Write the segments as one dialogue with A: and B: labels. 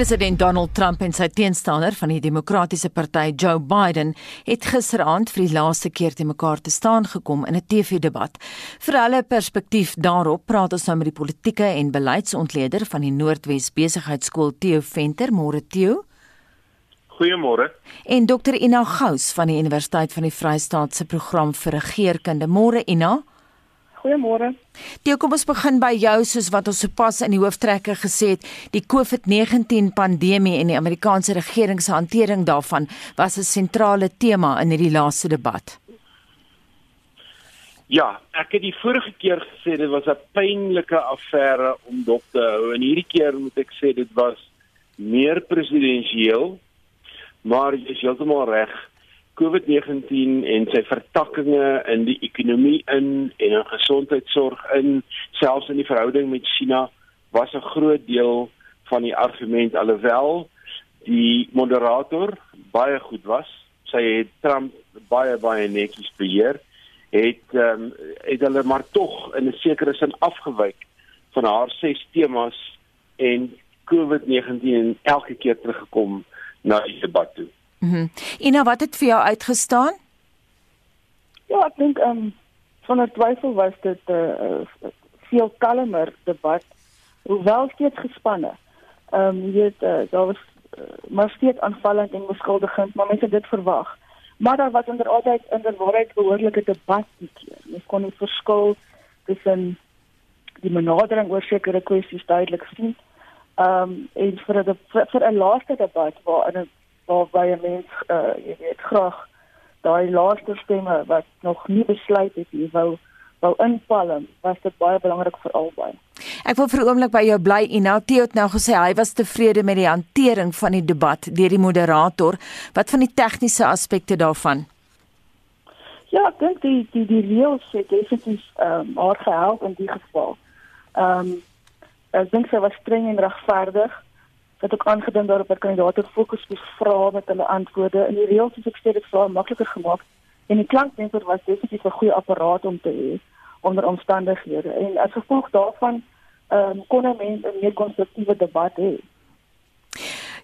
A: President Donald Trump en sy teenstander van die Demokratiese Party, Joe Biden, het gisteraand vir die laaste keer te mekaar te staan gekom in 'n TV-debat. Vir hulle perspektief daarop praat ons nou met die politieke en beleidsontleder van die Noordwes Besigheidsskool, Theo Venter, môre Theo.
B: Goeiemôre.
A: En Dr. Ina Gous van die Universiteit van die Vrystaat se program vir regeringskunde. Môre Ina.
C: Goeiemôre.
A: Toe kom ons begin by jou soos wat ons sopas in die hooftrekker gesê het, die COVID-19 pandemie en die Amerikaanse regering se hantering daarvan was 'n sentrale tema in hierdie laaste debat.
B: Ja, ek het die vorige keer gesê dit was 'n pynlike affære om dop te hou en hierdie keer moet ek sê dit was meer presidensieel. Maar jy is heeltemal reg. COVID-19 en sy vertakkings in die ekonomie in en in gesondheidsorg in selfs in die verhouding met China was 'n groot deel van die argument alhoewel die moderator baie goed was. Sy het Trump baie baie netjies beheer. Het ehm um, het hulle maar tog in 'n sekere sin afgewyk van haar ses temas en COVID-19 elke keer teruggekom na die debat toe.
A: Mhm. Mm Ina, wat het vir jou uitgestaan?
C: Ja, ek dink ehm um, sonder twyfel was dit 'n uh, uh, veel kalmer debat, hoewel steeds gespanne. Ehm um, jy weet uh, daar was uh, maar steeds aanvallend en beskuldigend, maar mense het dit verwag. Maar daar was onder altyd in die waarheid behoorlike debat keer. Mens kon die verskil tussen die benadering oor sekere kwessies duidelik sien. Ehm um, en vir 'n vir 'n laaste debat waar 'n waarby 'n mens uh jy weet graag daai laaste stemme wat nog nie besluit het nie wou wou inpalm was dit baie belangrik vir albei.
A: Ek wil vir 'n oomblik by jou bly en nou Theo het nou gesê hy was tevrede met die hantering van die debat deur die moderator. Wat van die tegniese aspekte daarvan?
C: Ja, ek dink die die die reëls het definitief ehm um, haar gehelp in die geval. Ehm um, ek dink sy was streng en regverdig dat ook aangedink daarop dat kandidaate fokus op vrae met hulle antwoorde in die reëls is ek sê dit sou makliker gemaak en die klankdenker was definitief 'n goeie apparaat om te hê onder omstandighede en as gevolg daarvan ehm um, kon 'n mens 'n meer konstruktiewe debat hê.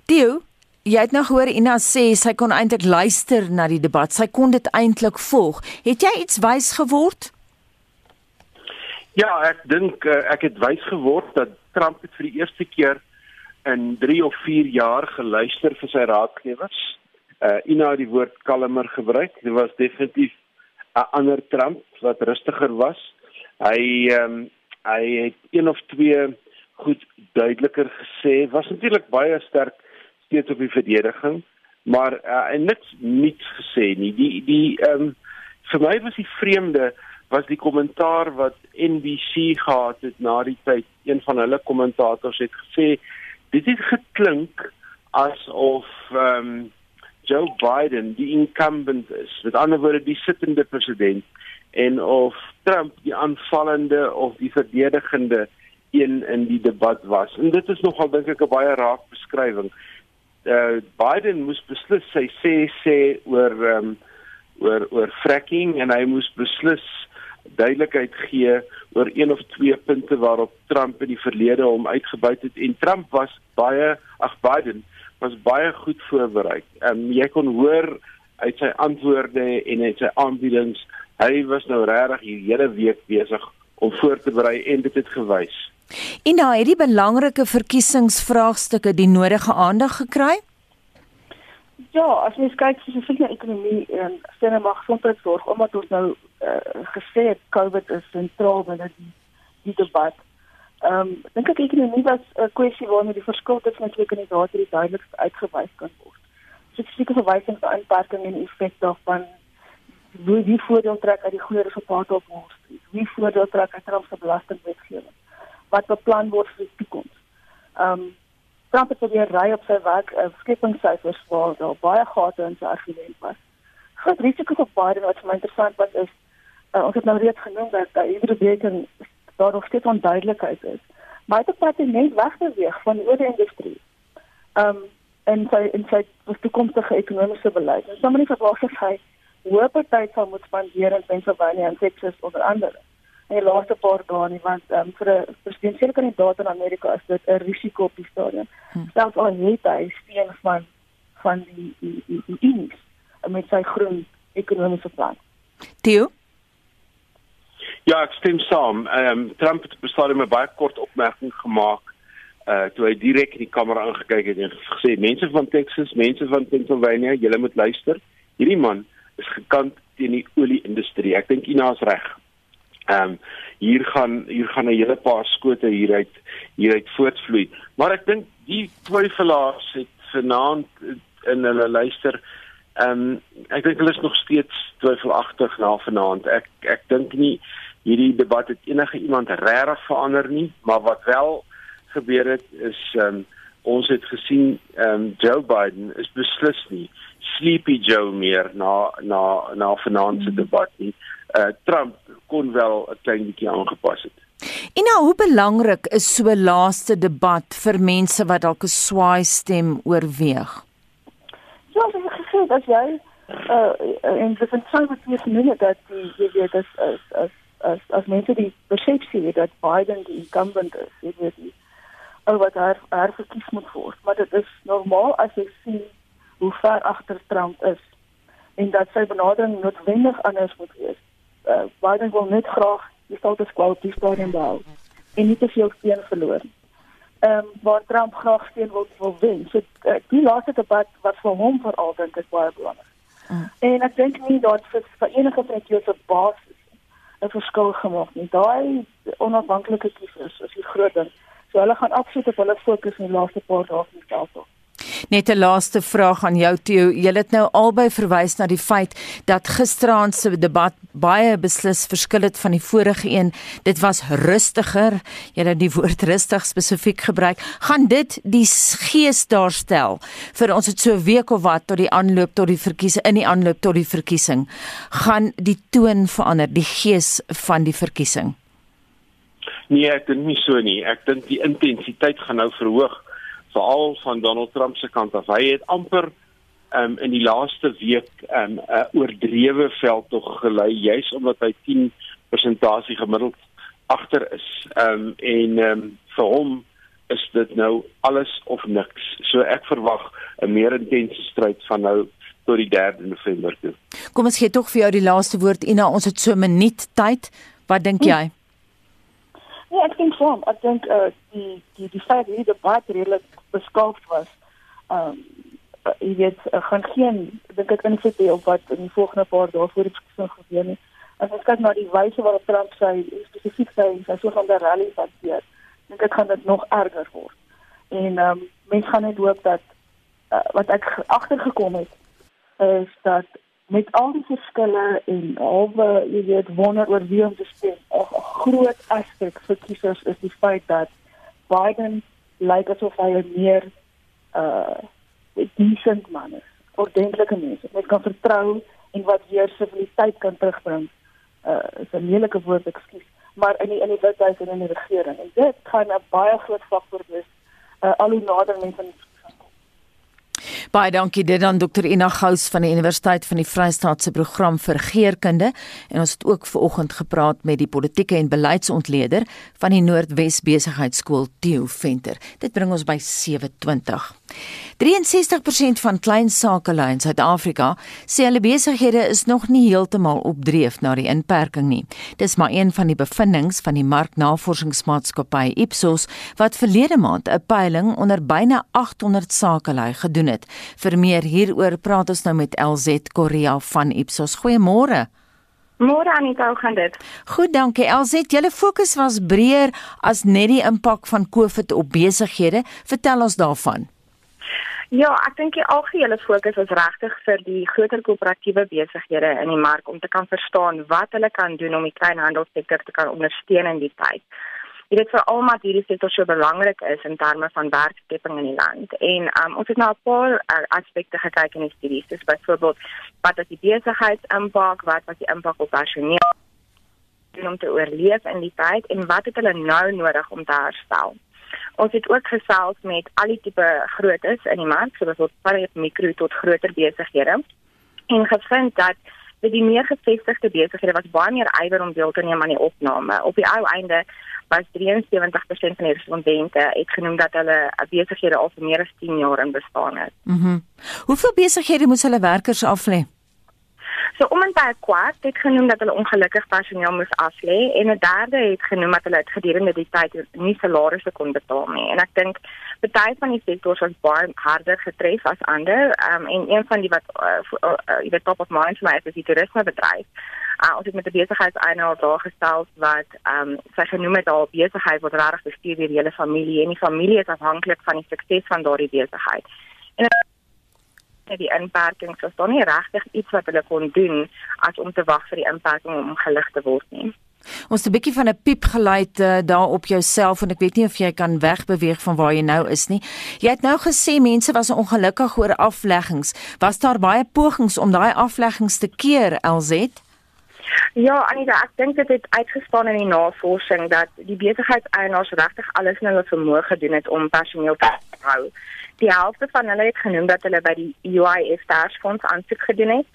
A: Dio Jy het nou gehoor Ina sê sy kon eintlik luister na die debat. Sy kon dit eintlik volg. Het jy iets wys geword?
B: Ja, ek dink uh, ek het wys geword dat Trump het vir die eerste keer in 3 of 4 jaar geluister vir sy raadgewers. Uh Ina het die woord kalmer gebruik. Dit was definitief 'n ander Trump wat rustiger was. Hy ehm um, hy het een of twee goed duideliker gesê. Was natuurlik baie sterk steeds op die verdediging, maar uh, hy niks niets gesê nie. Die die ehm um, vir my was die vreemde was die kommentaar wat NBC gehad het na die tyd. Een van hulle kommentators het gesê dit het geklink asof ehm um, Joe Biden die incumbent is, met ander woorde die sittende president en of Trump die aanvallende of die verdedigende een in die debat was. En dit is nogal dink ek 'n baie raak beskrywing. Uh Biden moes beslis sy sê sê oor ehm um, oor oor fracking en hy moes beslis duidelikheid gee oor een of twee punte waarop Trump in die verlede hom uitgebuit het en Trump was baie ag Biden was baie goed voorberei. Ehm um, jy kon hoor uit sy antwoorde en uit sy aanbiedings hy was nou regtig hier hele week besig om voor te berei en dit het gewys.
A: En daai het die belangrike verkiesingsvraagstukke die nodige aandag gekry?
C: Ja, as jy kyk spesifiek na ekonomie en sinne mag gesondheidsorg omdat ons nou uh, gesê het COVID is sentraal binne die die debat. Ehm um, dink ek ekonomie was 'n kwessie waarna die verskil tussen twee kandidaate die duidelikste uitgewys kan word. Spesifieke verwysings na inperking en effek daarvan wie die voordeel trek uit die goeie resultate op Wall Street. Wie voordeel trek uit Trump se belastingwetgewing? Wat beplan word vir die toekoms? Ehm um, Trump het weer ry op sy werk uh, skepingssyfers waar daar baie gate in sy argument was. Groot risiko vir Biden wat vir my interessant was is uh, ons het nou reeds genoem dat daar iedere week en daar nog steeds onduidelikheid is. Maar dit het net wegbeweeg van die oorindustrie. Ehm um, en sy en sy toekomstige ekonomiese beleid. Ons sommer nie verwag dat hy hoë party sal moet spandeer in Pennsylvania en Texas onder andere. In die laaste paar dae nie want um, vir 'n presidentsiële kandidaat in Amerika is dit 'n risiko op die stadium. Hmm. Selfs al het hy steun van van die die die, die Unis met sy groen ekonomiese plan.
A: Theo
B: Ja, ek stem saam. Ehm um, Trump het besluit om 'n baie kort opmerking gemaak uh toe hy direk in die kamera aangekyk het en gesê mense van Texas, mense van Pennsylvania, julle moet luister. Hierdie man is gekant teen die olie-industrie. Ek dink Ina is reg. Ehm um, hier gaan hier gaan 'n hele paar skote hieruit hieruit voortvloei. Maar ek dink die twyfelaars het vanaand in hulle luister ehm um, ek dink hulle is nog steeds twyfelagtig na vanaand. Ek ek dink nie hierdie debat het enige iemand regtig verander nie, maar wat wel gebeur het is ehm um, ons het gesien ehm um, Joe Biden is beslis nie sleepy Joe meer na na na vanaand se debat nie. Uh Trump kon wel 'n klein bietjie aangepas het.
A: En nou hoe belangrik is so 'n laaste debat vir mense wat dalk 'n swaai stem oorweeg?
C: Ja, so, ek gesê dat jy uh in die konservatiewe gemeenskap dat die jy weet as as as as as mense die persepsie het dat Biden die incumbent is, jy weet nie ou wat haar haar verkies moet word, maar dit is normaal as jy sien hoe ver agter Trump is en dat sy benadering noodwendig anders moet wees. Uh, Biden wil net graag die status quo op die stadium behou en nie te veel steun verloor. Ehm um, waar Trump graag steun wil wil wen. So uh, die laaste debat wat vir hom veral dink ek baie belangrik. Mm. En ek dink nie dat vir, vir enige van die se basis 'n verskil gemaak nie. Daai onafhanklike kiesers is die groot ding. So hulle gaan absoluut op hulle fokus in die laaste paar dae van die stelsel.
A: Net 'n laaste vraag aan jou Theo. Jy het nou albei verwys na die feit dat gisteraand se debat baie beslis verskil het van die vorige een. Dit was rustiger. Jy het die woord rustig spesifiek gebruik. Gaan dit die gees daarstel vir ons het so 'n week of wat tot die aanloop tot die verkiesing in die aanloop tot die verkiesing. Gaan die toon verander, die gees van die verkiesing?
B: Nee, ek dink nie so nie. Ek dink die intensiteit gaan nou verhoog veral van Donald Trump se kant af. Hy het amper um, in die laaste week 'n um, uh, oordrewe veld tog gelei juis omdat hy 10 persentasie gemiddeld agter is. Ehm um, en ehm um, vir hom is dit nou alles of niks. So ek verwag 'n meer intense stryd van nou tot die 3de November toe.
A: Kom ons gee tog vir jou die laaste woord Ina, ons het so 'n minuut tyd. Wat dink hm. jy? Hm.
C: Ja, ek dink so. Ek dink uh, die die die feit dat die debat redelik beskaafd was. Ehm um, jy weet, uh, gaan geen dink ek hê op wat in die volgende paar dae voor die verkiesing gebeur nie. As ons kyk na die wyse waarop Trump sy spesifiek sy sy so van die rally hanteer, dink ek gaan dit nog erger word. En ehm um, mense gaan net hoop dat uh, wat ek agtergekom het is dat met al die verskille en albe jy weet wonder oor wie om te stem. 'n Groot aspek vir kiesers is die feit dat Biden lyk asof hy 'n meer uh decent man is, ordentlike mens. Hy kan vertrou en wat weer sivilisiteit kan terugbring. Uh is 'n lelike woord, ekskuus, maar in die in die withuis en in die regering. En dit gaan 'n baie groot faktor wees uh al hoe nader mense aan
A: Baie dankie dit aan Dr. Ina Gous van die Universiteit van die Vrystaat se program vir geerkunde en ons het ook ver oggend gepraat met die politieke en beleidsontleder van die Noordwes Besigheidsskool Theo Venter. Dit bring ons by 7:20. 63% van klein sakelui in Suid-Afrika sê hulle besighede is nog nie heeltemal opdreef na die inperking nie. Dis maar een van die bevindinge van die marknavorsingsmaatskappy Ipsos wat verlede maand 'n peiling onder byna 800 sakelui gedoen het. Vir meer hieroor praat ons nou met LZ Korea van Ipsos. Goeiemôre.
D: Môre Anita, hoe gaan dit?
A: Goed, dankie. LZ, julle fokus was breër as net die impak van COVID op besighede. Vertel ons daarvan.
D: Ja, ek dink die algehele fokus is regtig vir die groter koöperatiewe besighede in die mark om te kan verstaan wat hulle kan doen om die kleinhandelsektor te kan ondersteun in die tyd. Dit is veral omdat hierdie sektor so belangrik is in terme van werkskepping in die land. En um, ons het nou 'n paar uh, aspekte gekyk in die studies. Dis byvoorbeeld wat is die besigheidsimpak, wat was die impak op personeel om te oorleef in die tyd en wat het hulle nou nodig om te herstel? Ons het ook gesels met al die tipe grootes in die mark, soos wat van mikro tot groter besighede en gevind dat vir die meer gevestigde besighede was baie meer ywer om deel te neem aan die opname. Op die ou einde was 73% van die respondente het genoem dat hulle besighede al vir meer as 10 jaar in bestaan het.
A: Mhm. Mm Hoeveel besighede moet hulle werkers aflê?
D: So om en by 'n kwart het genoem dat hulle ongelukkig personeel moes aflê en 'n derde het genoem dat hulle gedurende die tyd nie salarisse kon betaal nie. En ek dink baie van die sektors was baie harder getref as ander. Um, en een van die wat uh, uh, uh, die top of mind vir my is die toerismebedryf. Uh, ons het met 'n besigheidseienaar daar gestel wat ehm um, sy genoem het haar besigheid word regtig bestuur deur die hele familie en die familie is afhanklik van die sukses van daardie besigheid. En met die inperkings was daar nie regtig iets wat hulle kon doen as om te wag vir die inperking om gelig te word nie.
A: Ons het 'n bietjie van 'n piep geluid uh, daar op jouself en ek weet nie of jy kan wegbeweeg van waar jy nou is nie. Jy het nou gesê mense was ongelukkig oor afleggings. Was daar baie pogings om daai afleggings te keer, LZ?
D: Ja, Anita, ek dink dit het uitgestaan in die navorsing dat die besigheidseienaars regtig alles in hulle vermoë gedoen het om personeel te hou die helfte van hulle het genoem dat hulle by die UIF Staatsfonds aansoek gedoen het.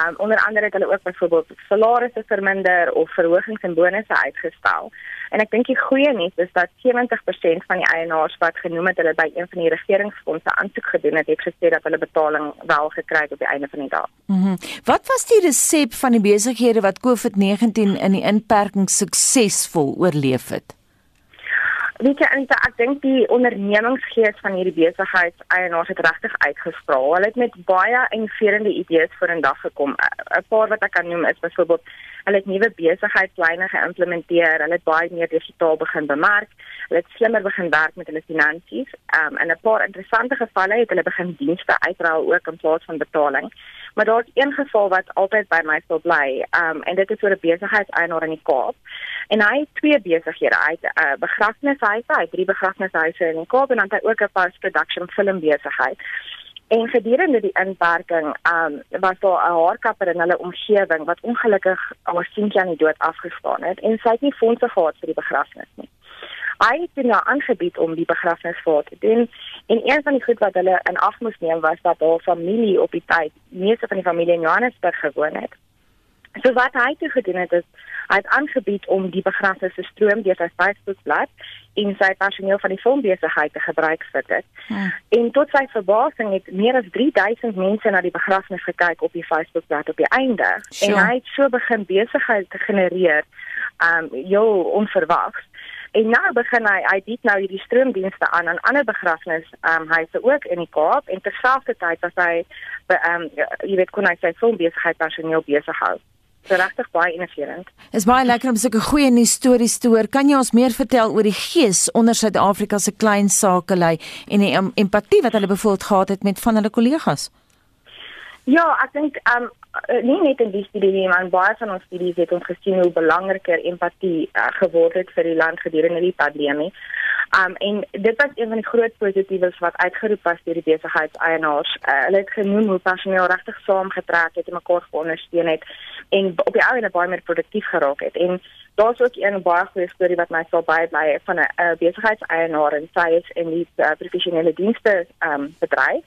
D: Um onder andere het hulle ook byvoorbeeld salarisse verminder of verhogings en bonusse uitgestel. En ek dink die goeie nuus is dat 70% van die eienaars wat genoem het hulle by een van die regeringsfondse aansoek gedoen het, het gesê dat hulle betaling wel gekry het op die einde van die dag.
A: Mhm. Mm wat was die resep van die besighede wat COVID-19 in die inperking suksesvol oorleef het?
D: Weet jy Anita, ek dink die ondernemingsgees van hierdie besigheidseienaars het regtig uitgespraal. Hulle het met baie innoverende idees vorendag gekom. 'n Paar wat ek kan noem is byvoorbeeld hulle het nuwe besigheidsplanne geïmplementeer. Hulle het baie meer digitaal begin bemark. Hulle het slimmer begin werk met hulle finansies. Um in 'n paar interessante gevalle het hulle begin dienste uitruil ook in plaas van betaling. Maar daar's een geval wat altyd by my sal bly. Um en dit is oor 'n besigheidseienaar in die Kaap. En hy het twee besighede. Hy het 'n uh, begrafnishuise, hy het drie begrafnishuise in die Kaap en dan het hy ook 'n post-production film besigheid. En gedurende die inperking, um was daar 'n haarkapper in hulle omgewing wat ongelukkig al seentjie aan die dood afgestaan het en sy het nie fondse gehad vir die begrafnis nie. Hy het nou aangebied om die begrafnis voor te doen en een van die goed wat hulle in ag moes neem was dat haar familie op die tyd, meeste van die familie in Johannesburg gewoon het. So wat hy toe gedoen het is hy het aangebied om die begrafnis te stroom deur sy Facebookblad en sy personeel van die filmbesigheid te gebruik vir dit. Hmm. En tot sy verbasing het meer as 3000 mense na die begrafnis gekyk op die Facebookblad op die einde sure. en hy het so begin besigheid te genereer um jou onverwags en nou begin hy hy bied nou hierdie stroomdienste aan aan ander begrafnis um huise ook in die Kaap en terselfdertyd as hy um jy weet kon hy sy filmbesigheid personeel besig hou regtig baie innoverend.
A: Is baie lekker om sulke goeie nuus stories te hoor. Kan jy ons meer vertel oor die gees onder Suid-Afrika se klein sakelei en die um, empatie wat hulle bevoeld gehad het met van hulle kollegas?
D: Ja, ek dink um nie net in die studie nie, maar baie van ons studies het ons gesien hoe belangriker empatie uh, geword het vir die land gedurende die pandemie. Um en dit was een van die groot positiefs wat uitgeroep was deur die besigheidseienaars. Uh, hulle het genoem hoe personeel regtig saamgetrek het en mekaar ondersteun het en op die ou en baie meer produktief geraak het. En daar's ook 'n baie goeie storie wat my sou baie bly van 'n uh, besigheidseienaar en sy is in die uh, professionele dienste um bedryf.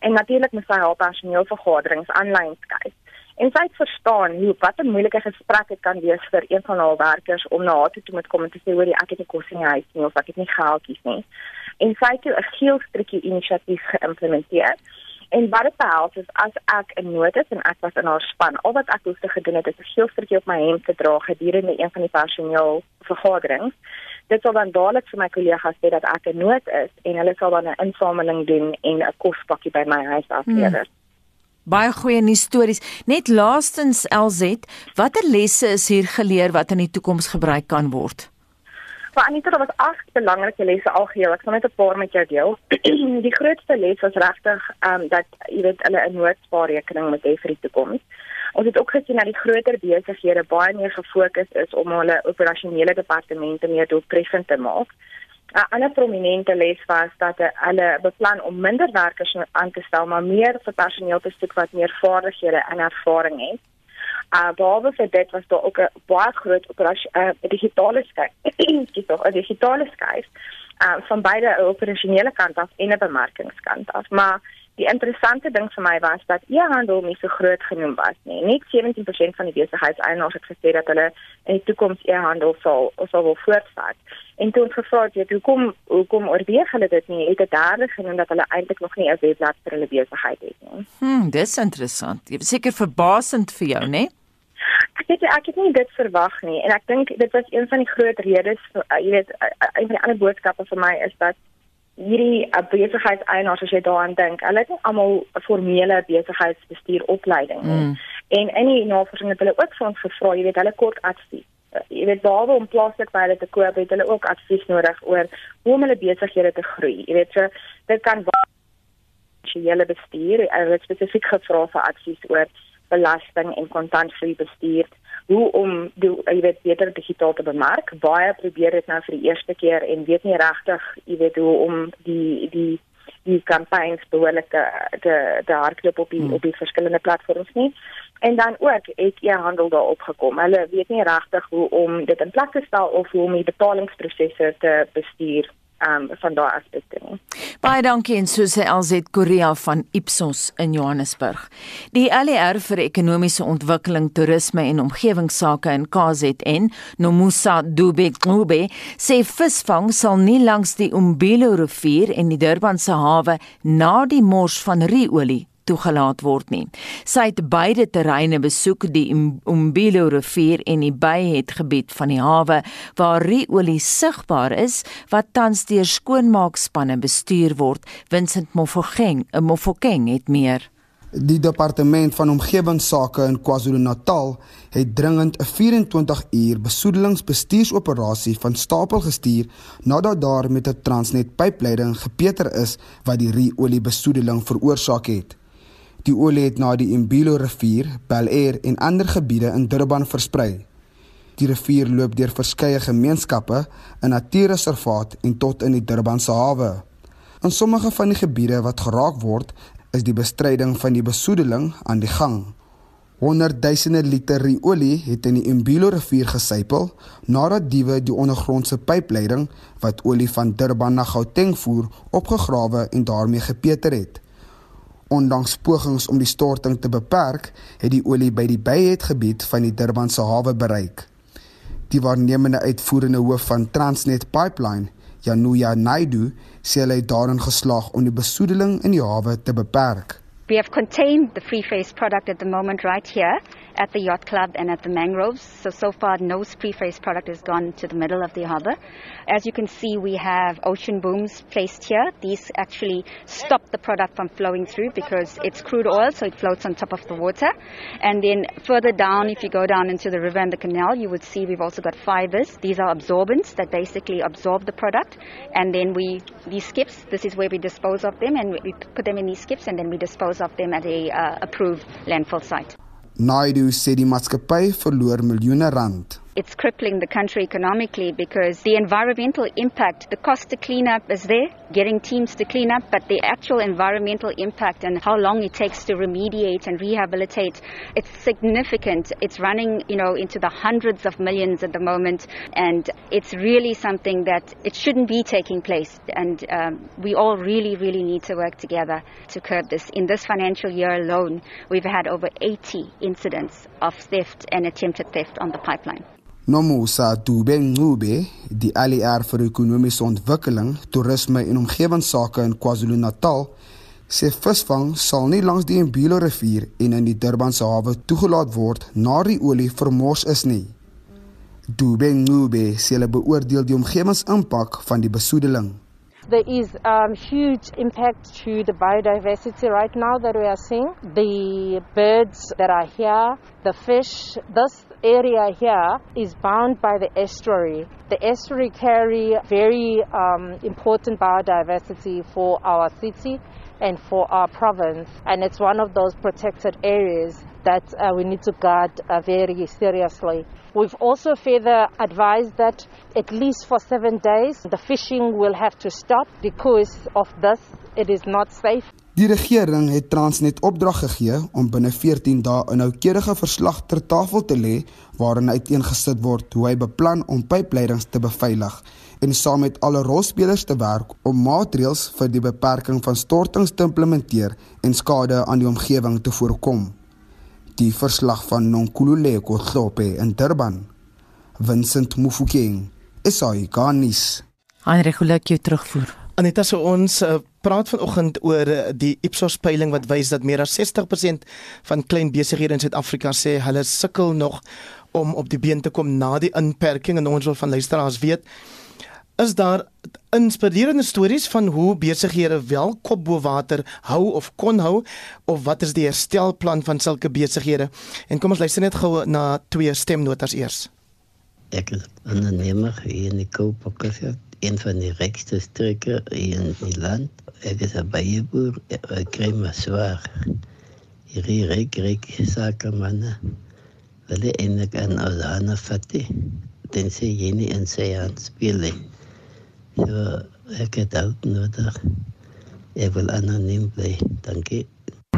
D: En natuurlik moet sy haar personeel vergaderings aanlyn kyk. En sy het verstaan hoe wat 'n moeilike gesprek dit kan wees vir een van haar werkers om na haar toe te moet kom en te sê hoor ek het nie kos in die huis nie of ek het nie geldjies nie. En sy het 'n geelstrikkie inisiatief geïmplementeer. En wat dit behels is as ek 'n nood het en ek was in haar span, al wat ek hoef te gedoen het is 'n geelstrikkie op my hemp te dra gedurende een van die personeel vergaderings. Dit sal dan dadelik vir my kollegas sê dat ek 'n nood is en hulle sal dan 'n insameling doen en 'n kospakkie by my huis aflewer. Hmm.
A: Baie goeie nuus stories. Net laastens LZ, watter lesse is hier geleer wat in die toekoms gebruik kan word?
D: Maar Anita, daar was agt belangrike lesse algeheel. Ek gaan net 'n paar met jou deel. die grootste les was regtig ehm um, dat jy weet hulle 'n noodspaarrekening moet hê vir die toekoms. Ons het ook gesien dat die groter besighede baie meer gefokus is om hulle operasionele departemente meer doeltreffend te maak. 'n ander prominente les was dat hulle beplan om minder werkers aan te stel, maar meer vir personeel te soek wat meer vaardighede en ervaring het. Uh behalwe vir dit was daar ook 'n baie groot operasie uh, digitale skuif. Dis tog 'n digitale skuif uh van beide operasionele kant af en 'n bemarkingskant af. Maar Die interessante ding vir my was dat e-handel nie so groot genoem was nie. Net 17% van die besigheidseienaars het gesê dat hulle in die toekoms e-handel sal sal wil voortvat. En toe ons gevra het hoekom hoekom oorweeg hulle dit nie, het dit daar genoem dat hulle eintlik nog nie 'n webblad vir hulle besigheid het nie.
A: Hm, dis interessant. Is seker verbasend vir jou, né?
D: Ek weet ek het nie dit verwag nie en ek dink dit was een van die groot redes, jy weet, een van die ander boodskappe vir my is dat hierdie uh, besigheidseienaars as jy daaraan dink, hulle het nie almal 'n formele besigheidsbestuuropleiding nie. Mm. En in die navorsing het hulle ook van gevra, jy weet, hulle kort advies. Uh, jy weet behalwe om plaaslik by hulle te koop, het hulle ook advies nodig oor hoe om hulle besighede te groei. Jy weet, so dit kan finansiële bestuur, hulle het spesifiek gevra vir advies oor belasting en kontantvloei bestuur hoe om die jy weet beter digitaal te bemark. Baie probeer dit nou vir die eerste keer en weet nie regtig, jy weet hoe om die die die kampanjes behoorlik te te, te hardloop op die hmm. op die verskillende platforms nie. En dan ook het jy handel daarop gekom. Hulle weet nie regtig hoe om dit in plek te stel of hoe om die betalingsprosesse te bestuur um, van daai aspekte.
A: Baie dankie en so sê LZ Korea van Ipsos in Johannesburg. Die LER vir ekonomiese ontwikkeling, toerisme en omgewingsake in KZN, Nomusa Dube Ngube, sê visvang sal nie langs die Umbelo rivier en die Durban se hawe na die mors van riolie toegelaat word nie. Sy het beide terreine besoek, die Umbilo rivier en die Bayhead gebied van die hawe waar riolie sigbaar is wat tans deur skoonmaakspanne bestuur word. Vincent Mofokeng, 'n Mofokeng het meer.
E: Die departement van omgewingsake in KwaZulu-Natal het dringend 'n 24-uur besoedelingsbestuursoperasie van stapel gestuur nadat daar met 'n Transnet pypleiding gepeter is wat die riolie besoedeling veroorsaak het. Die olie het na die Imbilo rivier, Bel Air en ander gebiede in Durban versprei. Die rivier loop deur verskeie gemeenskappe, 'n natuurreservaat en tot in die Durbanse hawe. In sommige van die gebiede wat geraak word, is die bestryding van die besoedeling aan die gang. Honderdduisende liter olie het in die Imbilo rivier gesypel nadat diewe die ondergrondse pypleiding wat olie van Durban na Gauteng voer, opgegrawe en daarmee gepeter het. Ondanks pogings om die storting te beperk, het die olie by die Bayhead gebied van die Durbanse hawe bereik. Die waarnemende uitvoerende hoof van Transnet Pipeline, Januya Naidu, sê hy het daarin geslaag om die besoedeling in die hawe te beperk.
F: We have contained the free face product at the moment right here at the yacht club and at the mangroves. So, so far no free face product has gone to the middle of the harbor. As you can see, we have ocean booms placed here. These actually stop the product from flowing through because it's crude oil, so it floats on top of the water. And then further down, if you go down into the river and the canal, you would see we've also got fibers. These are absorbents that basically absorb the product. And then we, these skips, this is where we dispose of them and we put them in these skips and then we dispose dispose of them at a uh, approved landfill site.
E: Naidu sê die maatskappy verloor miljoene rand
F: it's crippling the country economically because the environmental impact, the cost to clean up is there, getting teams to clean up, but the actual environmental impact and how long it takes to remediate and rehabilitate, it's significant. It's running, you know, into the hundreds of millions at the moment, and it's really something that it shouldn't be taking place. And um, we all really, really need to work together to curb this. In this financial year alone, we've had over 80 incidents of theft and attempted theft on the pipeline.
E: Nomusa Dube Ngube, die ALR vir ekonomiese ontwikkeling, toerisme en omgewingsake in KwaZulu-Natal, sê visvang sal nie langs die Mbilo rivier en in die Durbanse hawe toegelaat word na die olie vermors is nie. Dube Ngube sê hulle beoordeel die omgewingsimpak van die besoedeling.
G: There is um, huge impact to the biodiversity right now that we are seeing. The birds that are here, the fish, this area here is bound by the estuary. The estuary carry very um, important biodiversity for our city and for our province and it's one of those protected areas that uh, we need to guard uh, very seriously. We've also further advised that at least for seven days the fishing will have to stop because of this. It is not safe.
E: Die regering het Transnet opdrag gegee om binne 14 dae 'n noukeurige verslag ter tafel te lê waarin uiteengesit word hoe hy beplan om pypleidings te beveilig en saam met alle rolspelers te werk om maatreëls vir die beperking van stortings te implementeer en skade aan die omgewing te voorkom. Die verslag van Nonkululeko Hlope in Durban. Vincent Mufokeng, SAIGanis.
A: Heinrich Lukie terugvoer.
H: Aneta so ons uh, praat vanoggend oor uh, die Ipsos peiling wat wys dat meer as 60% van klein besighede in Suid-Afrika sê hulle sukkel nog om op die been te kom na die inperking. En ons wil van luisteraars weet is daar inspirerende stories van hoe besighede wel kop bo water hou of kon hou? Of wat is die herstelplan van sulke besighede? En kom ons luister net gou na twee stemnotas eers.
I: Ek is 'n ondernemer hier in die Koopakkers een van die rijkste strekken in het land. Ik is een bijenboer, ik krijg me zwaar. Hier rijk, rijk zakenmannen willen eindelijk aan onze handen vatten. Tenzij je niet in zijn hand spelen. Zo, ik heb het nodig. Ik wil anoniem blijven. Dank je.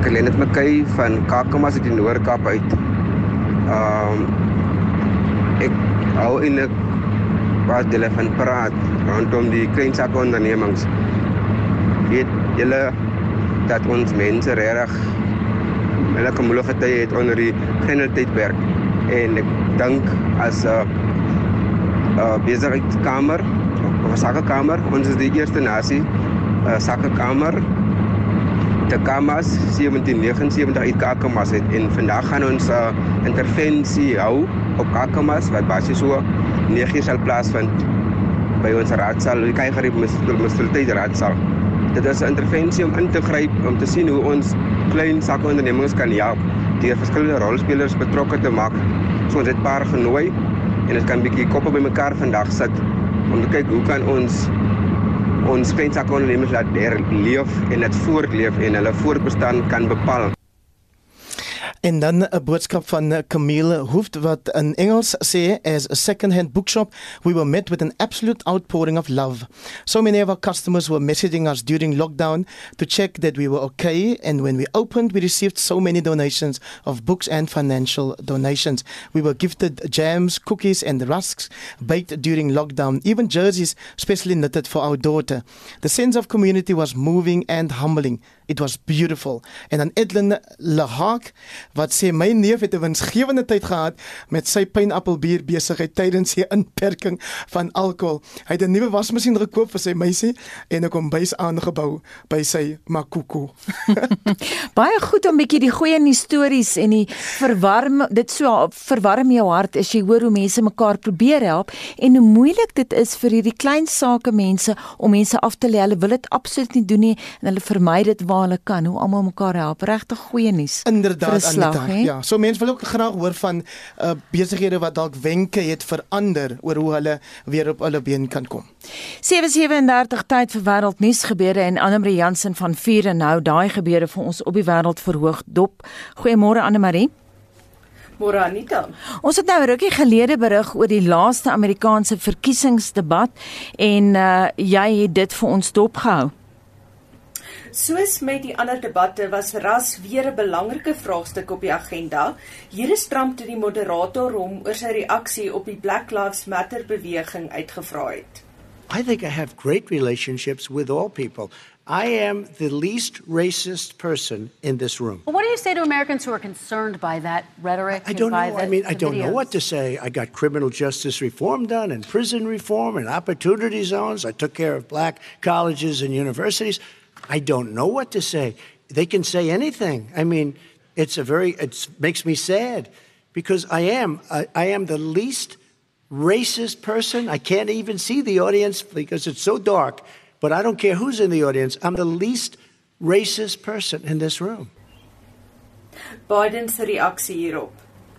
J: Ik leen het McKay van Kakamas uit die Noordkap uit. Um, ik hou eindelijk wat hulle van praat rondom die klein sakeondernemings. Weet julle dat ons mense regtig hulle gemoelige tye het onder die grendeltydperk en ek dink as 'n uh, uh, besigheidskamer of sakekamer, ons is die eerste nasie uh, sakekamer te Kamas 1779 uit Kakamas het en vandag gaan ons 'n uh, intervensie hou op Kakamas wat basies so 9 sal plaasvind by ons raadsaal, die Keigerie Munisipaliteit raadsaal. Dit is 'n intervensie om in te gryp om te sien hoe ons klein sakeondernemings kan help deur verskillende rolspelers betrokke te maak. So ons het paar genooi en dit kan bietjie koppe bymekaar vandag sit om te kyk hoe kan ons ons klein sakeondernemings laat leef en dit voortleef en hulle voortbestaan kan bepaal.
H: En dan 'n boodskap van eh, Camille Hoofd wat in Engels sê as a second-hand bookshop we were met with an absolute outpouring of love. So many of our customers were messaging us during lockdown to check that we were okay and when we opened we received so many donations of books and financial donations. We were gifted jams, cookies and rusks baked during lockdown, even jerseys specially knitted for our daughter. The sense of community was moving and humbling. It was beautiful. En dan Edlin Lahak wat sê my neef het 'n winsgewende tyd gehad met sy pineappelbier besigheid tydens die inperking van alkohol. Hy het 'n nuwe wasmasjien gekoop vir sy meisie en 'n kombuis aangebou by sy Makuku.
A: Baie goed om bietjie die goeie nuus stories en die verwarm dit so verwarm jou hart as jy hoor hoe mense mekaar probeer help en hoe moeilik dit is vir hierdie klein sake mense om mense af te lê. Hulle wil dit absoluut nie doen nie en hulle vermy dit waar hulle kan, hoe almal mekaar help. Regtig goeie nuus.
H: Inderdaad, Anita. He? Ja, so mense wil ook graag hoor van uh, besighede wat dalk wenke het verander oor hoe hulle weer op hulle been kan kom.
A: 737 tyd vir wêreldnuus gebeure en Annelie Jansen van Vier en nou daai gebeure vir ons op die wêreld verhoog dop. Goeiemôre Annelie.
K: Môre Anita.
A: Ons het nou rukkie gelede berig oor die laaste Amerikaanse verkiesingsdebat en uh, jy het dit vir ons dopgehou.
K: Soos met die ander debatte was ras weer 'n belangrike vraagstuk op die agenda. Hier is Trump toe die moderator hom oor sy reaksie op die Black Lives Matter beweging uitgevra het.
L: I think I have great relationships with all people. I am the least racist person in this room.
M: Well, what do you say to Americans who are concerned by that rhetoric?
L: I don't know.
M: The,
L: I mean, I don't videos? know what to say. I got criminal justice reform done and prison reform and opportunity zones. I took care of black colleges and universities. I don't know what to say. They can say anything. I mean, it's a very, it makes me sad because I am, I, I am the least racist person. I can't even see the audience because it's so dark, but I don't care who's in the audience. I'm the least racist person in this room.
K: Biden's reaksie hierop.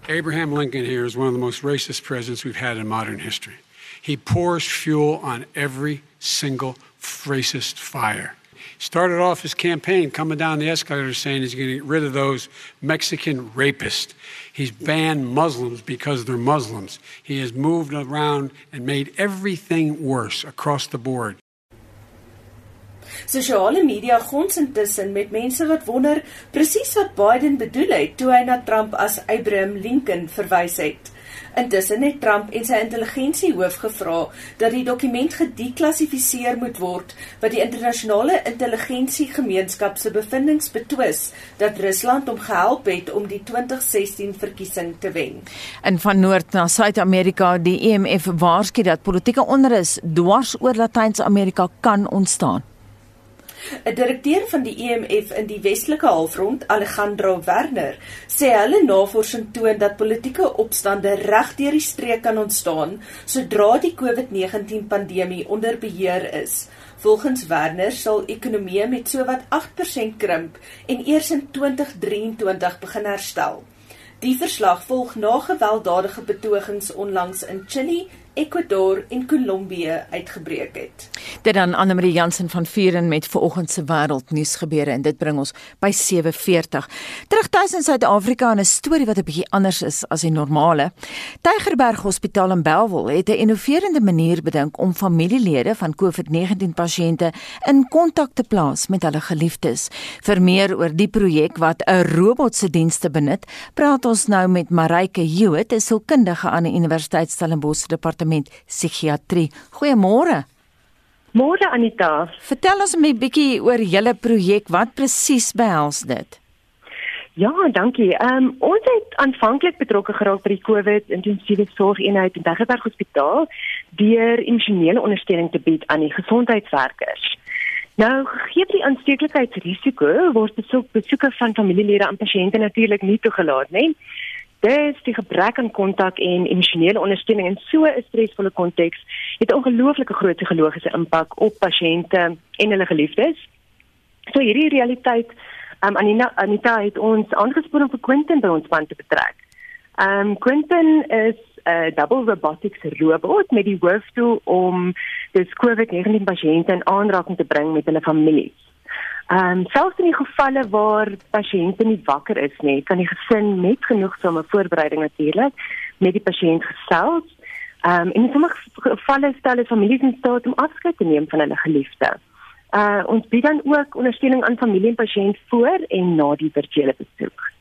N: Abraham Lincoln here is one of the most racist presidents we've had in modern history. He pours fuel on every single racist fire started off his campaign coming down the escalator saying he's going to get rid of those Mexican rapists. He's banned Muslims because they're Muslims. He has moved around and made everything worse across the board.
K: Sosiale media gons intussen met mense wat wonder presies wat Biden bedoel het toe hy na Trump as Abraham Lincoln verwys het. Intussen het Trump en sy intelligensiehoof gevra dat die dokument gedeklassifiseer moet word wat die internasionale intelligensiegemeenskap se bevindinge betwis dat Rusland hom gehelp het om die 2016 verkiesing te wen.
A: In van Noord na Suid-Amerika, die IMF e waarsku dat politieke onrus dwars oor Latyns-Amerika kan ontstaan.
K: 'n Direkteur van die EMF in die Westelike Halfrond, Alejandro Werner, sê hulle navorsing toon dat politieke opstande reg deur die streek kan ontstaan sodra die COVID-19 pandemie onder beheer is. Volgens Werner sal ekonomieë met sowat 8% krimp en eers in 2023 begin herstel. Die verslag volg na gewelddadige betogings onlangs in Chili Ecuador en Kolumbie uitgebreek het.
A: Dit dan Annelie Jansen van Vuren met vanoggend se wêreldnuus gebeure en dit bring ons by 7:40. Terug tuis in Suid-Afrika 'n storie wat 'n bietjie anders is as die normale. Tygerberg Hospitaal in Bellville het 'n innoverende manier bedink om familielede van COVID-19 pasiënte in kontak te plaas met hulle geliefdes. Vir meer oor die projek wat 'n robot se dienste benut, praat ons nou met Marike Hewitt, 'n sielkundige aan die Universiteit Stellenbosch departement departement psigiatrie. Goeiemôre.
O: Môre Anita.
A: Vertel ons 'n bietjie oor julle projek. Wat presies behels dit?
O: Ja, dankie. Ehm um, ons het aanvanklik betrokke geraak by die COVID intensiewe sorgeenheid in Daggaberg Hospitaal deur emosionele ondersteuning te bied aan die gesondheidswerkers. Nou, gegee die aansteeklikheidsrisiko, word besoek besoeke van familielede aan pasiënte natuurlik nie toegelaat nie. Dis die gebrek aan kontak en emosionele ondersteuning in so 'n stresvolle konteks het 'n ongelooflike groot psigologiese impak op pasiënte en hulle geliefdes. So hierdie realiteit, um, Anina Anita het ons aangespoor om vir Quentin by ons span te betrek. Um Quentin is 'n double robotics robot met die hoofdoel om dis COVID-19 pasiënte in aanraking te bring met hulle families. Ehm um, selfs in die gevalle waar pasiënte nie wakker is nie, kan die gesin met genoegsame voorbereiding natuurlik met die pasiënt gesels. Ehm um, en in sommige gevalle stel dit families in staat om afskeid te neem van hulle geliefde. Uh ons bied dan ook ondersteuning aan familie en pasiënt voor en na die virtuele besoek.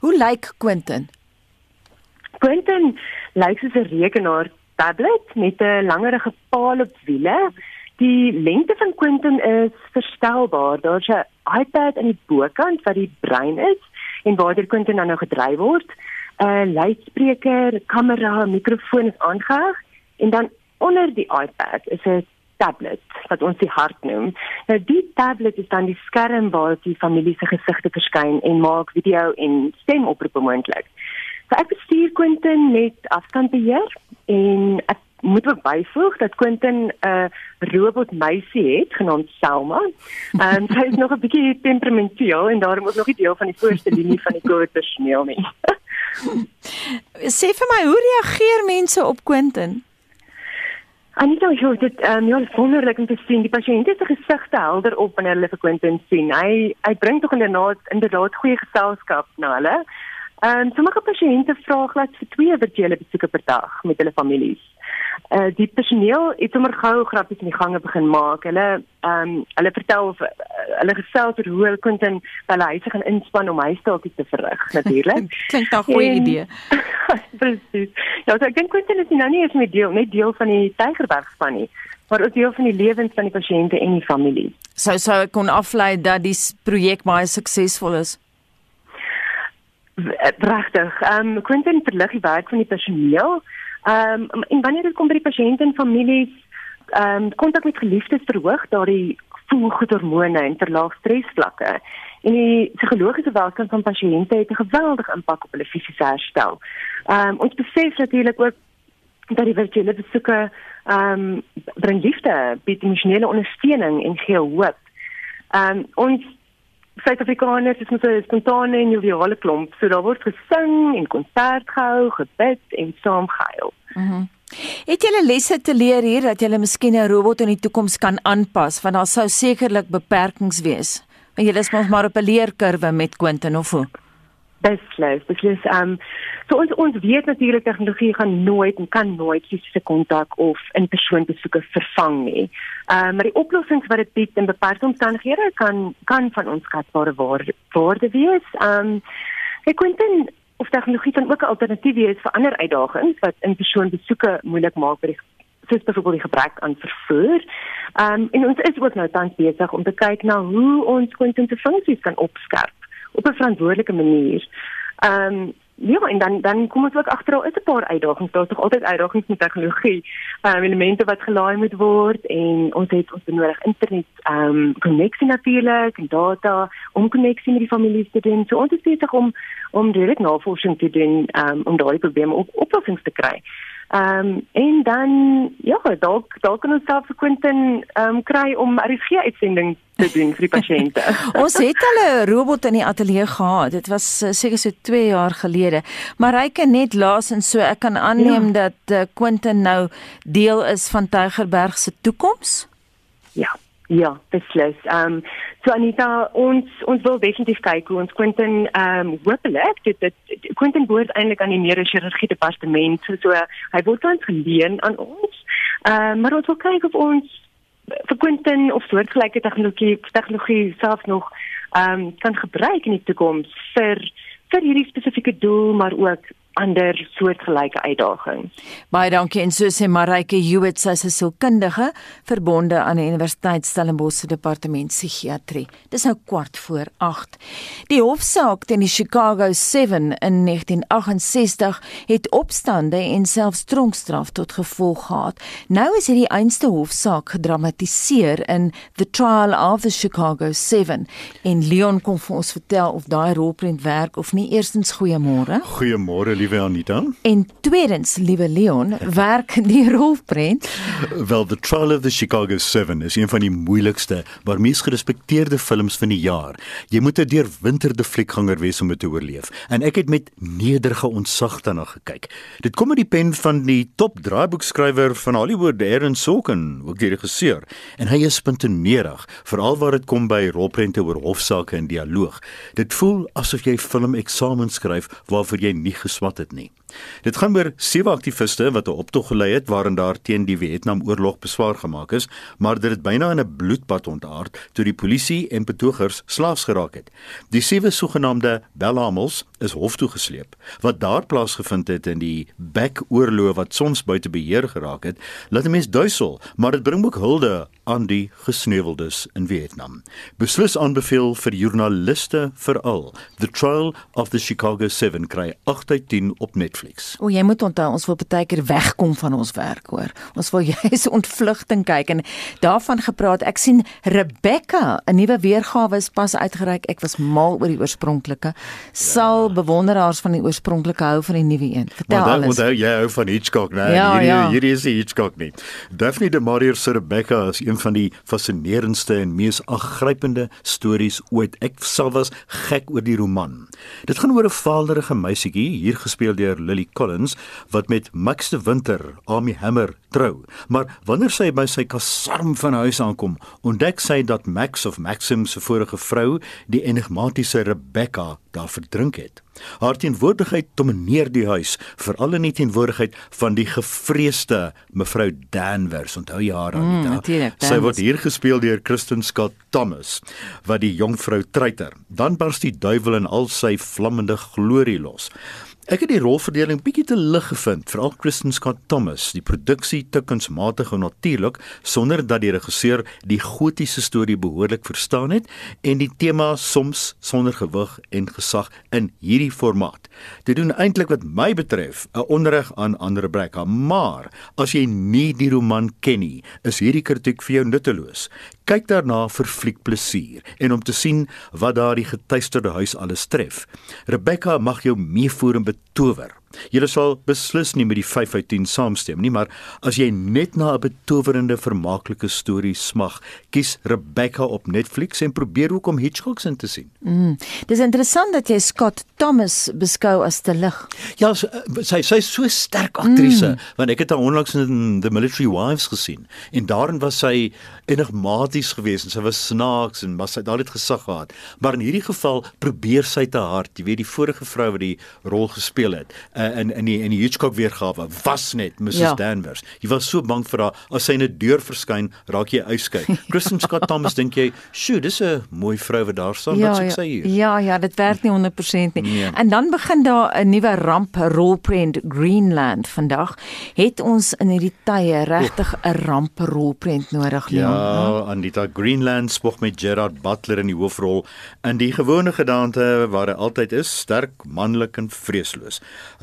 A: Hoe lyk Quentin?
O: Quentin lyk soos 'n rekenaar tablet met 'n langerige paal op wiele Die lengte van Quentin is verstelbaar. Daar's 'n iPad aan die bokant wat die brein is en waardeur Quentin dan nou gedryf word. 'n Luidspreker, kamera, mikrofoon is aangeheg en dan onder die iPad is 'n tablet wat ons die hart noem. Nou die tablet is dan die skerm waar die familie se gesigte verskyn en maak video en stemoproepe moontlik. So ek bestuur Quentin met afstandbeheer en ek moet ook byvoeg dat Quentin 'n uh, robot meisie het genaamd Selma. Ehm um, sy is nog 'n bietjie temperamenteel en daarom ook nog nie deel van die voorste linie van die koorpersoneel nie.
A: Sê vir my, hoe reageer mense op Quentin?
O: Anita, jy het ehm um, ja, wonderlik om te sien die pasiënte se gesigte helder op wanneer hulle vir Quentin sien. Hy hy bring tog inderdaad inderdaad goeie geselskap na hulle. Ehm um, sommige pasiënte vra glad vir twee virtuele besoeke per dag met hulle families uh, die personeel het sommer gou grappies in die gange begin maak. Hulle ehm um, hulle vertel of uh, hulle gesels oor hoe hulle kon dan hulle huise gaan inspann om huistaaltjies te verrig natuurlik.
A: Klink dan 'n goeie idee.
O: Presies. Ja, so ek dink Quentin is nou nie eens met deel net deel van die Tygerberg span nie, maar ook deel van die lewens van die pasiënte en die familie.
A: Sou sou kon aflei dat die projek baie suksesvol is.
O: Pragtig. Ehm um, Quentin verlig die werk van die personeel. Ehm um, en wanneer dit kom by die pasiënte en families, ehm um, kontak met geliefdes verhoog daardie voelgoedhormone en verlaag stresvlakke. En die psigologiese welstand van pasiënte het 'n geweldige impak op hulle fisiese herstel. Ehm um, ons besef natuurlik ook dat die virtuele besoeke ehm um, bring liefde, bied emosionele ondersteuning en gee hoop. Ehm um, ons Suid-Afrikaners is met 'n spontane en joviale klomp, so daar word gesing en konsert gehou, gebid en saamgehuil.
A: Mhm. Mm het julle lesse te leer hier dat julle miskien 'n robot in die toekoms kan aanpas want daar sou sekerlik beperkings wees. Want julle is mos maar op 'n leerkurwe met Quentin of hoe?
O: Beslis beslis um so ons ons weet natuurlik tegnologie gaan nooit en kan nooit fisiese kontak of in persoon besoeke vervang nie. Um maar die oplossings wat dit bied in beperkte omstandighede kan kan van ons skatbare waarde waarde wees. Um ek Quentin of tegnologie kan ook 'n alternatief wees vir ander uitdagings wat in persoon besoeke moeilik maak vir die soos byvoorbeeld die gebrek aan vervoer. Um en ons is ook nou tans besig om te kyk na hoe ons kwantiteit funksies kan opskerp op 'n verantwoordelike manier. Ehm um, ja, en dan dan kom ons ook agter daar is 'n paar uitdagings. Daar's tog altyd uitdagings met tegnologie. Ehm um, elemente wat gelaai moet word en ons het ons benodig internet ehm um, koneksie natuurlik en data om koneksie met die families te doen. So ons is besig om om direk navorsing te doen um, om daai probleme op oplossings te kry. Ehm um, en dan ja, dalk dalk kan ons self Quentin ehm um, kry om RFG uitsending te doen vir die pasiënte.
A: ons het al 'n robot in die ateljee gehad. Dit was uh, seker so 2 jaar gelede. Maar hy kan net laas en so ek kan aanneem ja. dat uh, Quentin nou deel is van Tygerberg se toekoms.
O: Ja. Ja, beslis. Ehm um, so Anita, ons ons wil definitief kyk hoe ons Quentin ehm um, hoopelik dit dit Quentin behoort eintlik aan die neurochirurgie departement so, so hy word ons geleen aan ons. Ehm um, maar ons wil kyk of ons vir Quentin of soortgelyke tegnologie tegnologie self nog ehm um, kan gebruik in die toekoms vir vir hierdie spesifieke doel maar ook ander soortgelyke uitdagings.
A: Baie dankie en so sê Marike Hewitt sy is 'n sielkundige verbonde aan die Universiteit Stellenbosch se departement psigiatrie. Dis nou kwart voor 8. Die hofsaak teen die Chicago 7 in 1968 het opstande en selfs tronkstraf tot gevolg gehad. Nou is hierdie einste hofsaak gedramatiseer in The Trial of the Chicago 7 en Leon kom vir ons vertel of daai rolprent werk of nie. Eerstens goeiemôre.
P: Goeiemôre liewe Anita.
A: En tweedens, liewe Leon, werk die rolprent?
P: Wel, The Trial of the Chicago 7 is een van die moeilikste, maar mees gerespekteerde films van die jaar. Jy moet 'n deurwinterde fliekganger wees om dit te oorleef. En ek het met nederige ontzag daarna gekyk. Dit kom uit die pen van die top draaiboekskrywer van Hollywood, Aaron Sorkin, ook die regisseur. En hy is spintenerig, veral waar dit kom by rolprente oor hofsaake en dialoog. Dit voel asof jy film eksamen skryf waarvoor jy nie geswat gehad het nie. Dit gaan oor sewe aktiviste wat 'n optog gelei het waarin daar teen die Vietnamoorlog beswaar gemaak is, maar dit het byna in 'n bloedbad ontaard toe die polisie en betogers slaafs geraak het. Die sewe sogenaamde Belhamels is hof toe gesleep. Wat daar plaasgevind het in die Back-oorlog wat soms buite beheer geraak het, laat 'n mens duisel, maar dit bring ook hulde aan die gesneuweldes in Vietnam. Beslis aanbeveel vir joernaliste veral. The Trial of the Chicago 7 kry 8 uit 10 op Netflix.
A: O, jy moet onthou ons wil baie keer wegkom van ons werk hoor. Ons wil juis ontvlugting kyk en daarvan gepraat. Ek sien Rebecca, 'n nuwe weergawe is pas uitgereik. Ek was mal oor die oorspronklike. Sal ja. bewonderaars van die oorspronklike hou van die nuwe een. Vertel
P: maar
A: alles.
P: Onthou jy hou van Hitchcock, né? Ja, hierdie ja. hierdie is die Hitchcock nie. Daphne de Maurier se Rebecca is een van die fascinerendste en mees aangrypende stories ooit. Ek self was gek oor die roman. Dit gaan oor 'n vaderige meisietjie, hier gespeel deur Lily Collins, wat met Max de Winter, Amy Hammer trou. Maar wanneer sy by sy kasarm van huis aankom, ontdek sy dat Max of Maxim se vorige vrou, die enigmatiese Rebecca, daar verdrink het. Haar teenwoordigheid domineer die huis, veral in die teenwoordigheid van die gevreesde mevrou Danvers. Onthou jy haar Anita?
A: Mm,
P: sy word hier gespeel deur Kristen Scott Thomas, wat die jongvrou treiter. Dan bars die duiwel in al sy vlammende glorie los. Ek het die rolverdeling bietjie te lig gevind, veral Kristen Scott Thomas, die produksie te kunsmatig en natuurlik sonder dat die regisseur die gotiese storie behoorlik verstaan het en die tema soms sonder gewig en gesag in hierdie formaat. Dit doen eintlik wat my betref 'n onreg aan ander Brekka, maar as jy nie die roman ken nie, is hierdie kritiek vir jou nutteloos. Kyk daarna vir fliekplesier en om te sien wat daardie getuisterde huis alles tref. Rebecca mag jou meevoer en betower. Jy sal beslis nie met die 5 uit 10 saamstem nie, maar as jy net na 'n betowerende vermaaklike storie smag, kies Rebecca op Netflix en probeer ook om Hitchcock se te sien.
A: Mm. Dis interessant dat jy Scott Thomas beskou as te lig.
P: Ja, sy sy is so sterk aktrise, mm. want ek het haar onlangs in The Military Wives gesien en daarin was sy enigmaties geweest en sy was snaaks en was sy daar het gesag gehad. Maar in hierdie geval probeer sy te hard. Jy weet die vorige vrou wat die rol gespeel het uh, in in die in die Hitchcock weergawe was net Mrs ja. Danvers. Jy was so bang vir haar as sy 'n deur verskyn, raak jy uitskei. Kristen Scott Thomas dink jy, "Sjoe, dis 'n mooi vrou wat daar staan,
A: ja,
P: wat
A: ja,
P: sê jy?"
A: Ja, ja, dit werk nie 100% nie.
P: Nee.
A: En dan begin daar 'n nuwe ramp rolprent Greenland vandag. Het ons in hierdie tye regtig 'n ramp rolprent nodig, Leon?
P: Ja, Anita Greenland spog met Gerard Butler in die hoofrol in die gewone gedagte waar hy altyd is, sterk, manlik en vreesloos.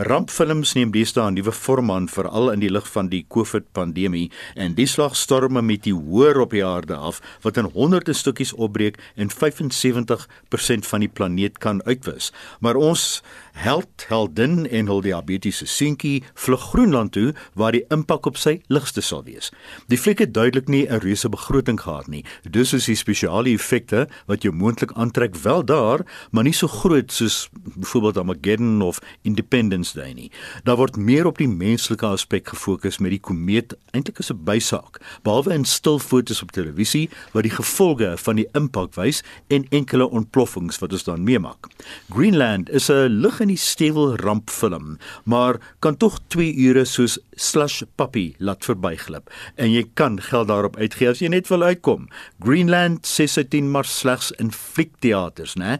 P: Rampfilms neem deesdae 'n nuwe vorm aan veral in die lig van die COVID-pandemie en die slagstorme met die hoër op die aarde af wat in honderde stukkies opbreek en 75% van die planeet kan uitwis. Maar ons held heldin en hul diabetiese seentjie vlug Groenland toe waar die impak op sy ligste sal wees. Die fliek het duidelik nie 'n reuse begroting gehad nie. Dus is die spesiale effekte wat jou moontlik aantrek wel daar, maar nie so groot soos byvoorbeeld Armageddon of Independence Day nie. Daar word meer op die menslike aspek gefokus met die komeet eintlik as 'n bysaak, behalwe in stil fotos op televisie wat die gevolge van die impak wys en enkele ontploffings wat ons dan meemaak. Greenland is 'n lig in die stewel rampfilm, maar kan tog 2 ure soos slush puppy laat verbyglip en jy kan geld daarop uitgee as jy net wil uitkom. Greenland 16 maar slegs in fliekteaters, né?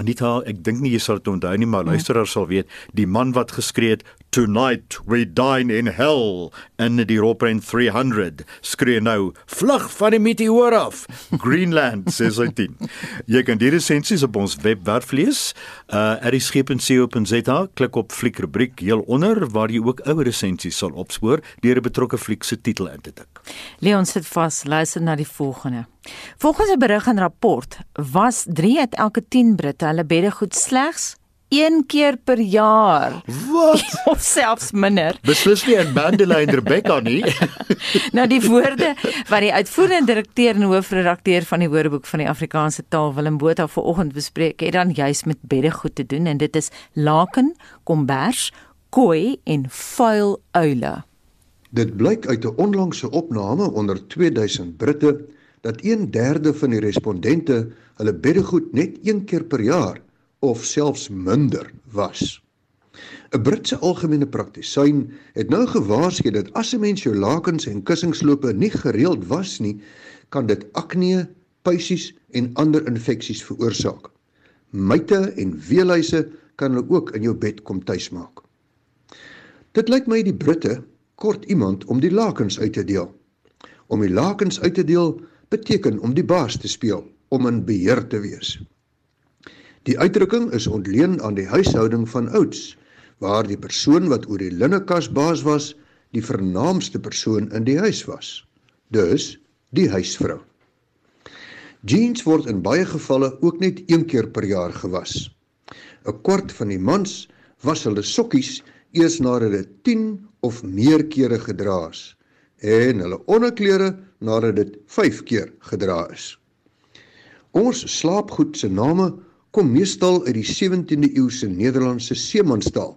P: Anita, ek dink nie jy sal dit onthou nie, maar luisteraars sal weet, die man wat geskree het Tonight we dine in hell. In die Roprent 300 skree nou vlug van die meteoor af. Greenland 16 jy kan die resensies op ons webwerf lees uh erisgep.co.za klik op fliek rubriek heel onder waar jy ook ouer resensies sal opspoor deur 'n betrokke fliek se titel in te tik.
A: Leon sit vas luister na die volgende. Volgens 'n berig en rapport was 3 uit elke 10 Britte hulle beddegoed slegs een keer per jaar.
P: Wat?
A: of selfs minder.
P: Beslis nie in Mandela en Rebecca nie.
A: nou die woorde wat die uitvoerende direkteur en hoofredakteur van die Woordeboek van die Afrikaanse taal Willem Botha vanoggend bespreek het dan juis met beddegoed te doen en dit is laken, kombers, kooi en vuil uile.
Q: Dit blyk uit 'n onlangse opname onder 2000 Britte dat 1/3 van die respondente hulle beddegoed net een keer per jaar of selfs minder was. 'n Britse algemene praktisyn het nou gewaarsku dat as 'n mens jou lakens en kussingslope nie gereeld was nie, kan dit akne, puisies en ander infeksies veroorsaak. Myte en weeluise kan hulle ook in jou bed kom tuismaak. Dit lyk my die Britte kort iemand om die lakens uit te deel. Om die lakens uit te deel beteken om die baas te speel, om in beheer te wees. Die uitdrukking is ontleen aan die huishouding van ouds, waar die persoon wat oor die linnekas baas was, die vernaamste persoon in die huis was. Dus die huisvrou. Jeans word in baie gevalle ook net een keer per jaar gewas. 'n Kwart van die mans was hulle sokkies eers nadat dit 10 of meer kere gedra is en hulle onderklere nadat dit 5 keer gedra is. Ons slaapgoed se name kom meestal uit die 17de eeuse Nederlandse seemanstaal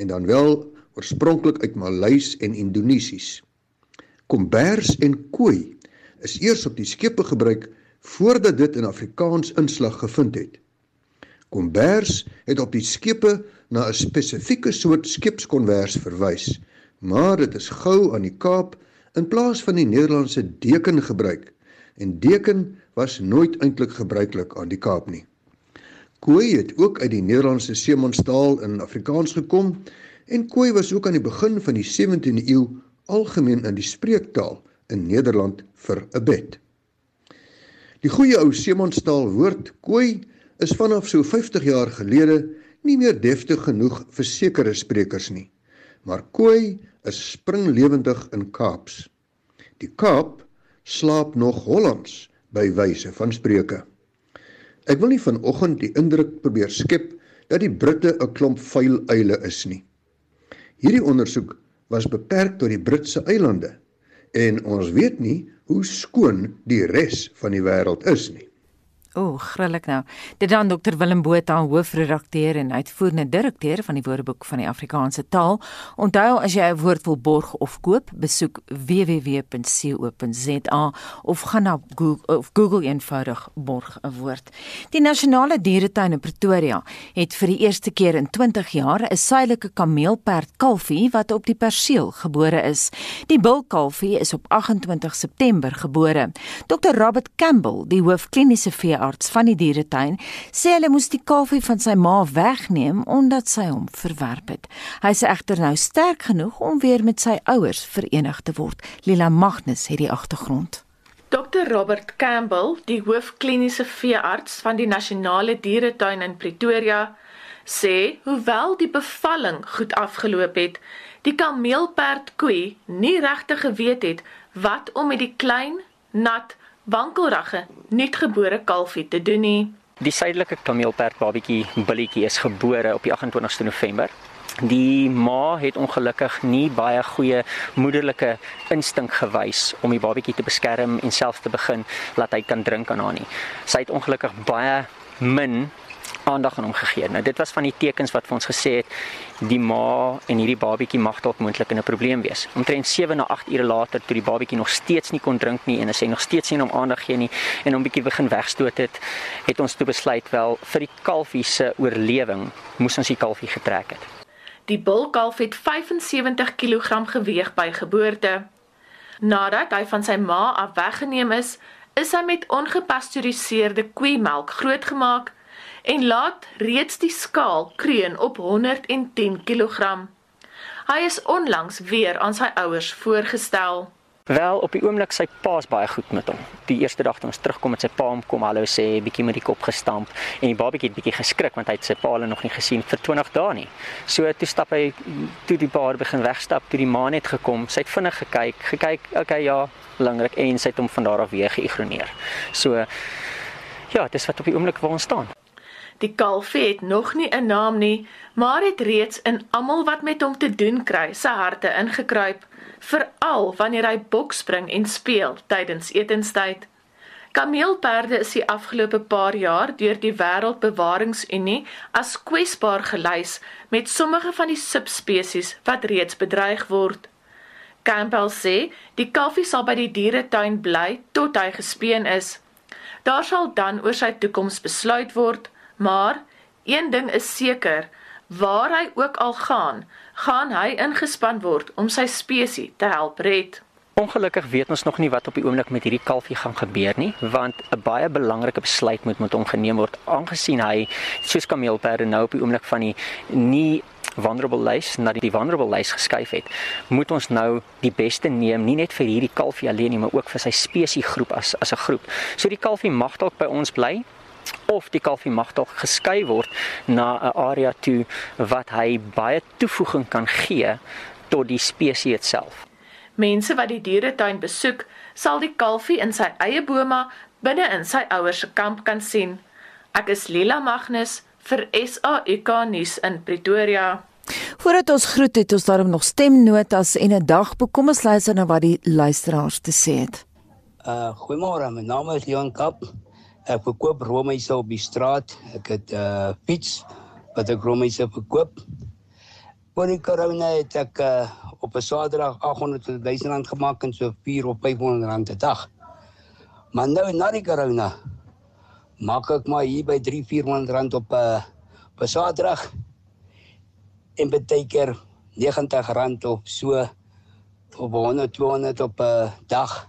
Q: en dan wel oorspronklik uit Maleis en Indonesies. Kombers en kooi is eers op die skepe gebruik voordat dit in Afrikaans inslag gevind het. Kombers het op die skepe na 'n spesifieke soort skepskonvers verwys, maar dit is gou aan die Kaap in plaas van die Nederlandse deken gebruik en deken was nooit eintlik gebruiklik aan die Kaap nie. Kooi het ook uit die Nederlandse seemanstaal in Afrikaans gekom en kooi was ook aan die begin van die 17de eeu algemeen in die spreektaal in Nederland vir 'n bed. Die goeie ou seemanstaal woord kooi is vanaf so 50 jaar gelede nie meer deftig genoeg vir sekere sprekers nie. Maar kooi is springlewendig in Kaaps. Die Kaap slaap nog Hollands by wyse van spreuke. Ek wil nie vanoggend die indruk probeer skep dat die Britte 'n klomp vuil uile is nie. Hierdie ondersoek was beperk tot die Britse eilande en ons weet nie hoe skoon die res van die wêreld is nie.
A: O, grillik nou. Dit dan Dr Willem Botha, hoofredakteur en uitvoerende direkteur van die Woordeboek van die Afrikaanse taal. Onthou as jy 'n woord wil borg of koop, besoek www.co.za of gaan na Google of Google eenvoudig borg 'n woord. Die Nasionale Dieretuin in Pretoria het vir die eerste keer in 20 jaar 'n suidelike kameelperd kalfie wat op die perseel gebore is. Die bulkalfie is op 28 September gebore. Dr Robert Campbell, die hoofkliniese vee veearts van die dieretuin, sê hulle moes die kalfie van sy ma wegneem omdat sy hom verwerp het. Hy is egter nou sterk genoeg om weer met sy ouers verenig te word. Lila Magnus het die agtergrond.
R: Dr Robert Campbell, die hoofkliniese veearts van die Nasionale Dieretuin in Pretoria, sê hoewel die bevalling goed afgeloop het, die kameelperd koei nie regtig geweet het wat om met die klein, nat wankelragge nuutgebore kalfie te doen nie.
S: Die suidelike kameelperd babietjie billetjie is gebore op die 28ste November. Die ma het ongelukkig nie baie goeie moederlike instink gewys om die babietjie te beskerm en self te begin laat hy kan drink aan haar nie. Sy het ongelukkig baie min aandag aan hom gegee. Nou dit was van die tekens wat vir ons gesê het die ma en hierdie babietjie mag dalk moontlik in 'n probleem wees. Omtrent 7 na 8 ure later toe die babietjie nog steeds nie kon drink nie en hy nog steeds nie om aandag gee nie en hom bietjie begin wegstoot het, het ons toe besluit wel vir die kalfie se oorlewing moes ons die kalfie getrek het.
R: Die bulkalf het 75 kg geweeg by geboorte. Nadat hy van sy ma af weggeneem is, is hy met ongepasteuriseerde koeimelk grootgemaak en laat reeds die skaal kreun op 110 kg. Hy is onlangs weer aan sy ouers voorgestel.
S: Wel, op die oomblik sy paas baie goed met hom. Die eerste dag toe ons terugkom met sy pa om kom hallo sê, bietjie met die kop gestamp en die babatjie het bietjie geskrik want hy het sy pa al nog nie gesien vir 20 dae nie. So toe stap hy toe die paar begin wegstap, toe die ma net gekom, sy het vinnig gekyk, gekyk, okay ja, belangrik en sy het hom van daar af weer geïgnoreer. So ja, dis wat op die oomblik waar ons staan.
R: Die kalfie het nog nie 'n naam nie, maar het reeds in almal wat met hom te doen kry, se harte ingekruip, veral wanneer hy bokspring en speel tydens etenstyd. Kameelperde is die afgelope paar jaar deur die Wêreldbewaringsunie as kwesbaar gelys met sommige van die subspesies wat reeds bedreig word. Campbell sê die kalfie sal by die dieretuin bly tot hy gespeen is. Daar sal dan oor sy toekoms besluit word. Maar een ding is seker, waar hy ook al gaan, gaan hy ingespan word om sy spesies te help red.
S: Ongelukkig weet ons nog nie wat op die oomblik met hierdie kalfie gaan gebeur nie, want 'n baie belangrike besluit moet met hom geneem word aangesien hy soos kameelperde nou op die oomblik van die nie vulnerable lys na die vulnerable lys geskuif het, moet ons nou die beste neem nie net vir hierdie kalfie alleen nie, maar ook vir sy spesiesgroep as as 'n groep. So die kalfie mag dalk by ons bly, of die kalfie mag dalk geskei word na 'n area toe wat hy baie toevoeging kan gee tot die spesies self.
R: Mense wat die dieretuin besoek, sal die kalfie in sy eie boma binne in sy ouers se kamp kan sien. Ek is Lila Magnus vir SAK nuus in Pretoria.
A: Voordat ons groet het ons daarom nog stemnotas en 'n dagboek. Kom ons luister na wat die luisteraars te sê het.
T: Uh goeiemôre, my naam is Leon Kap. Ek verkoop roomhuise op die straat. Ek het 'n uh, fiets wat ek roomhuise verkoop. Voor die corona het ek uh, op 'n Saterdag 800 000 rand gemaak en so 4 of 500 rand 'n dag. Maar nou na die corona maak ek maar hier by 3 400 rand op 'n uh, op 'n Saterdag en baie keer 90 rand of so op 100 200 op 'n dag.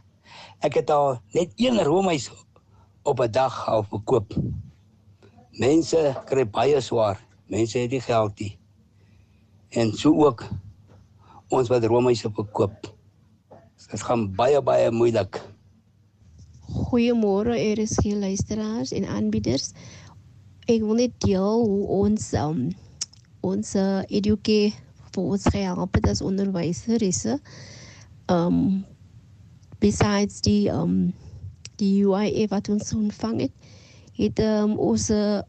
T: Ek het al net een roomhuis op 'n dag al verkoop. Mense kry baie swaar. Mense het nie geld nie. En so ook ons wat roomhuise verkoop. Dit gaan baie baie moeilik.
U: Goeiemôre, er is hier luisteraars en aanbieders. Ek wil net deel hoe ons um, ons uh, eduke vir ons het as onderwysers. Um besides die um die UIF wat ons ontvang het, het um, ons uh,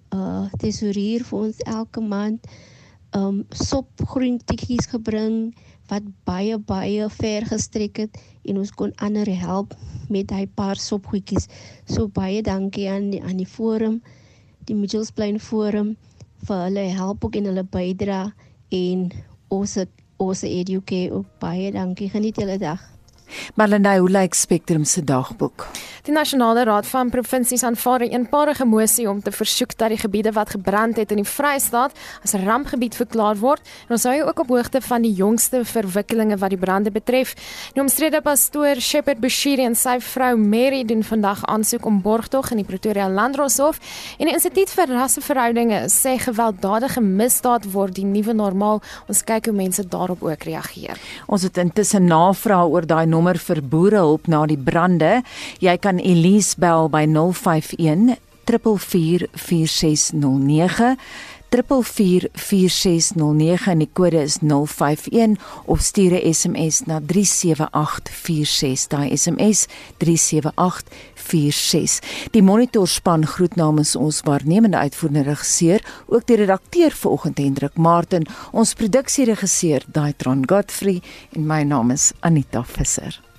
U: tesourier vir ons elke maand um sopgroentietjies gebring wat baie baie ver gestrek het en ons kon ander help met hy paar sopgoedjies. So baie dankie aan die aan die forum, die Mitchells Plain forum vir hulle help ook en hulle bydra en ons ons educate ook baie dankie. Geniet julle dag.
A: Marlene, hoe lyk Spectrum se dagboek?
V: Die Nasionale Raad van Provinsies aanvaar 'n eenparige mosie om te versoek dat die gebiede wat gebrand het in die Vrystaat as rampgebied verklaar word. En ons hou ook op hoogte van die jongste verwikkelinge wat die brande betref. Die omstrede pastoor Shepherd Bushiri en sy vrou Mary doen vandag aansoek om borgtog in die Pretoria Landdroshof en die Instituut vir Rasseverhoudinge sê gewelddadige misdaad word die nuwe normaal. Ons kyk hoe mense daarop ook reageer.
A: Ons het intussen navraag oor daai nommer vir boerehulp na die brande. Jy kan Elise bel by 051 4444609 4444609 en die kode is 051 of stuur 'n SMS na 37846 daai SMS 37846 die monitorspan groet namens ons waarnemende uitvoerende regisseur ook die redakteur vanoggend Hendrik Martin ons produksieregisseur Daitron Godfrey en my naam is Anita Visser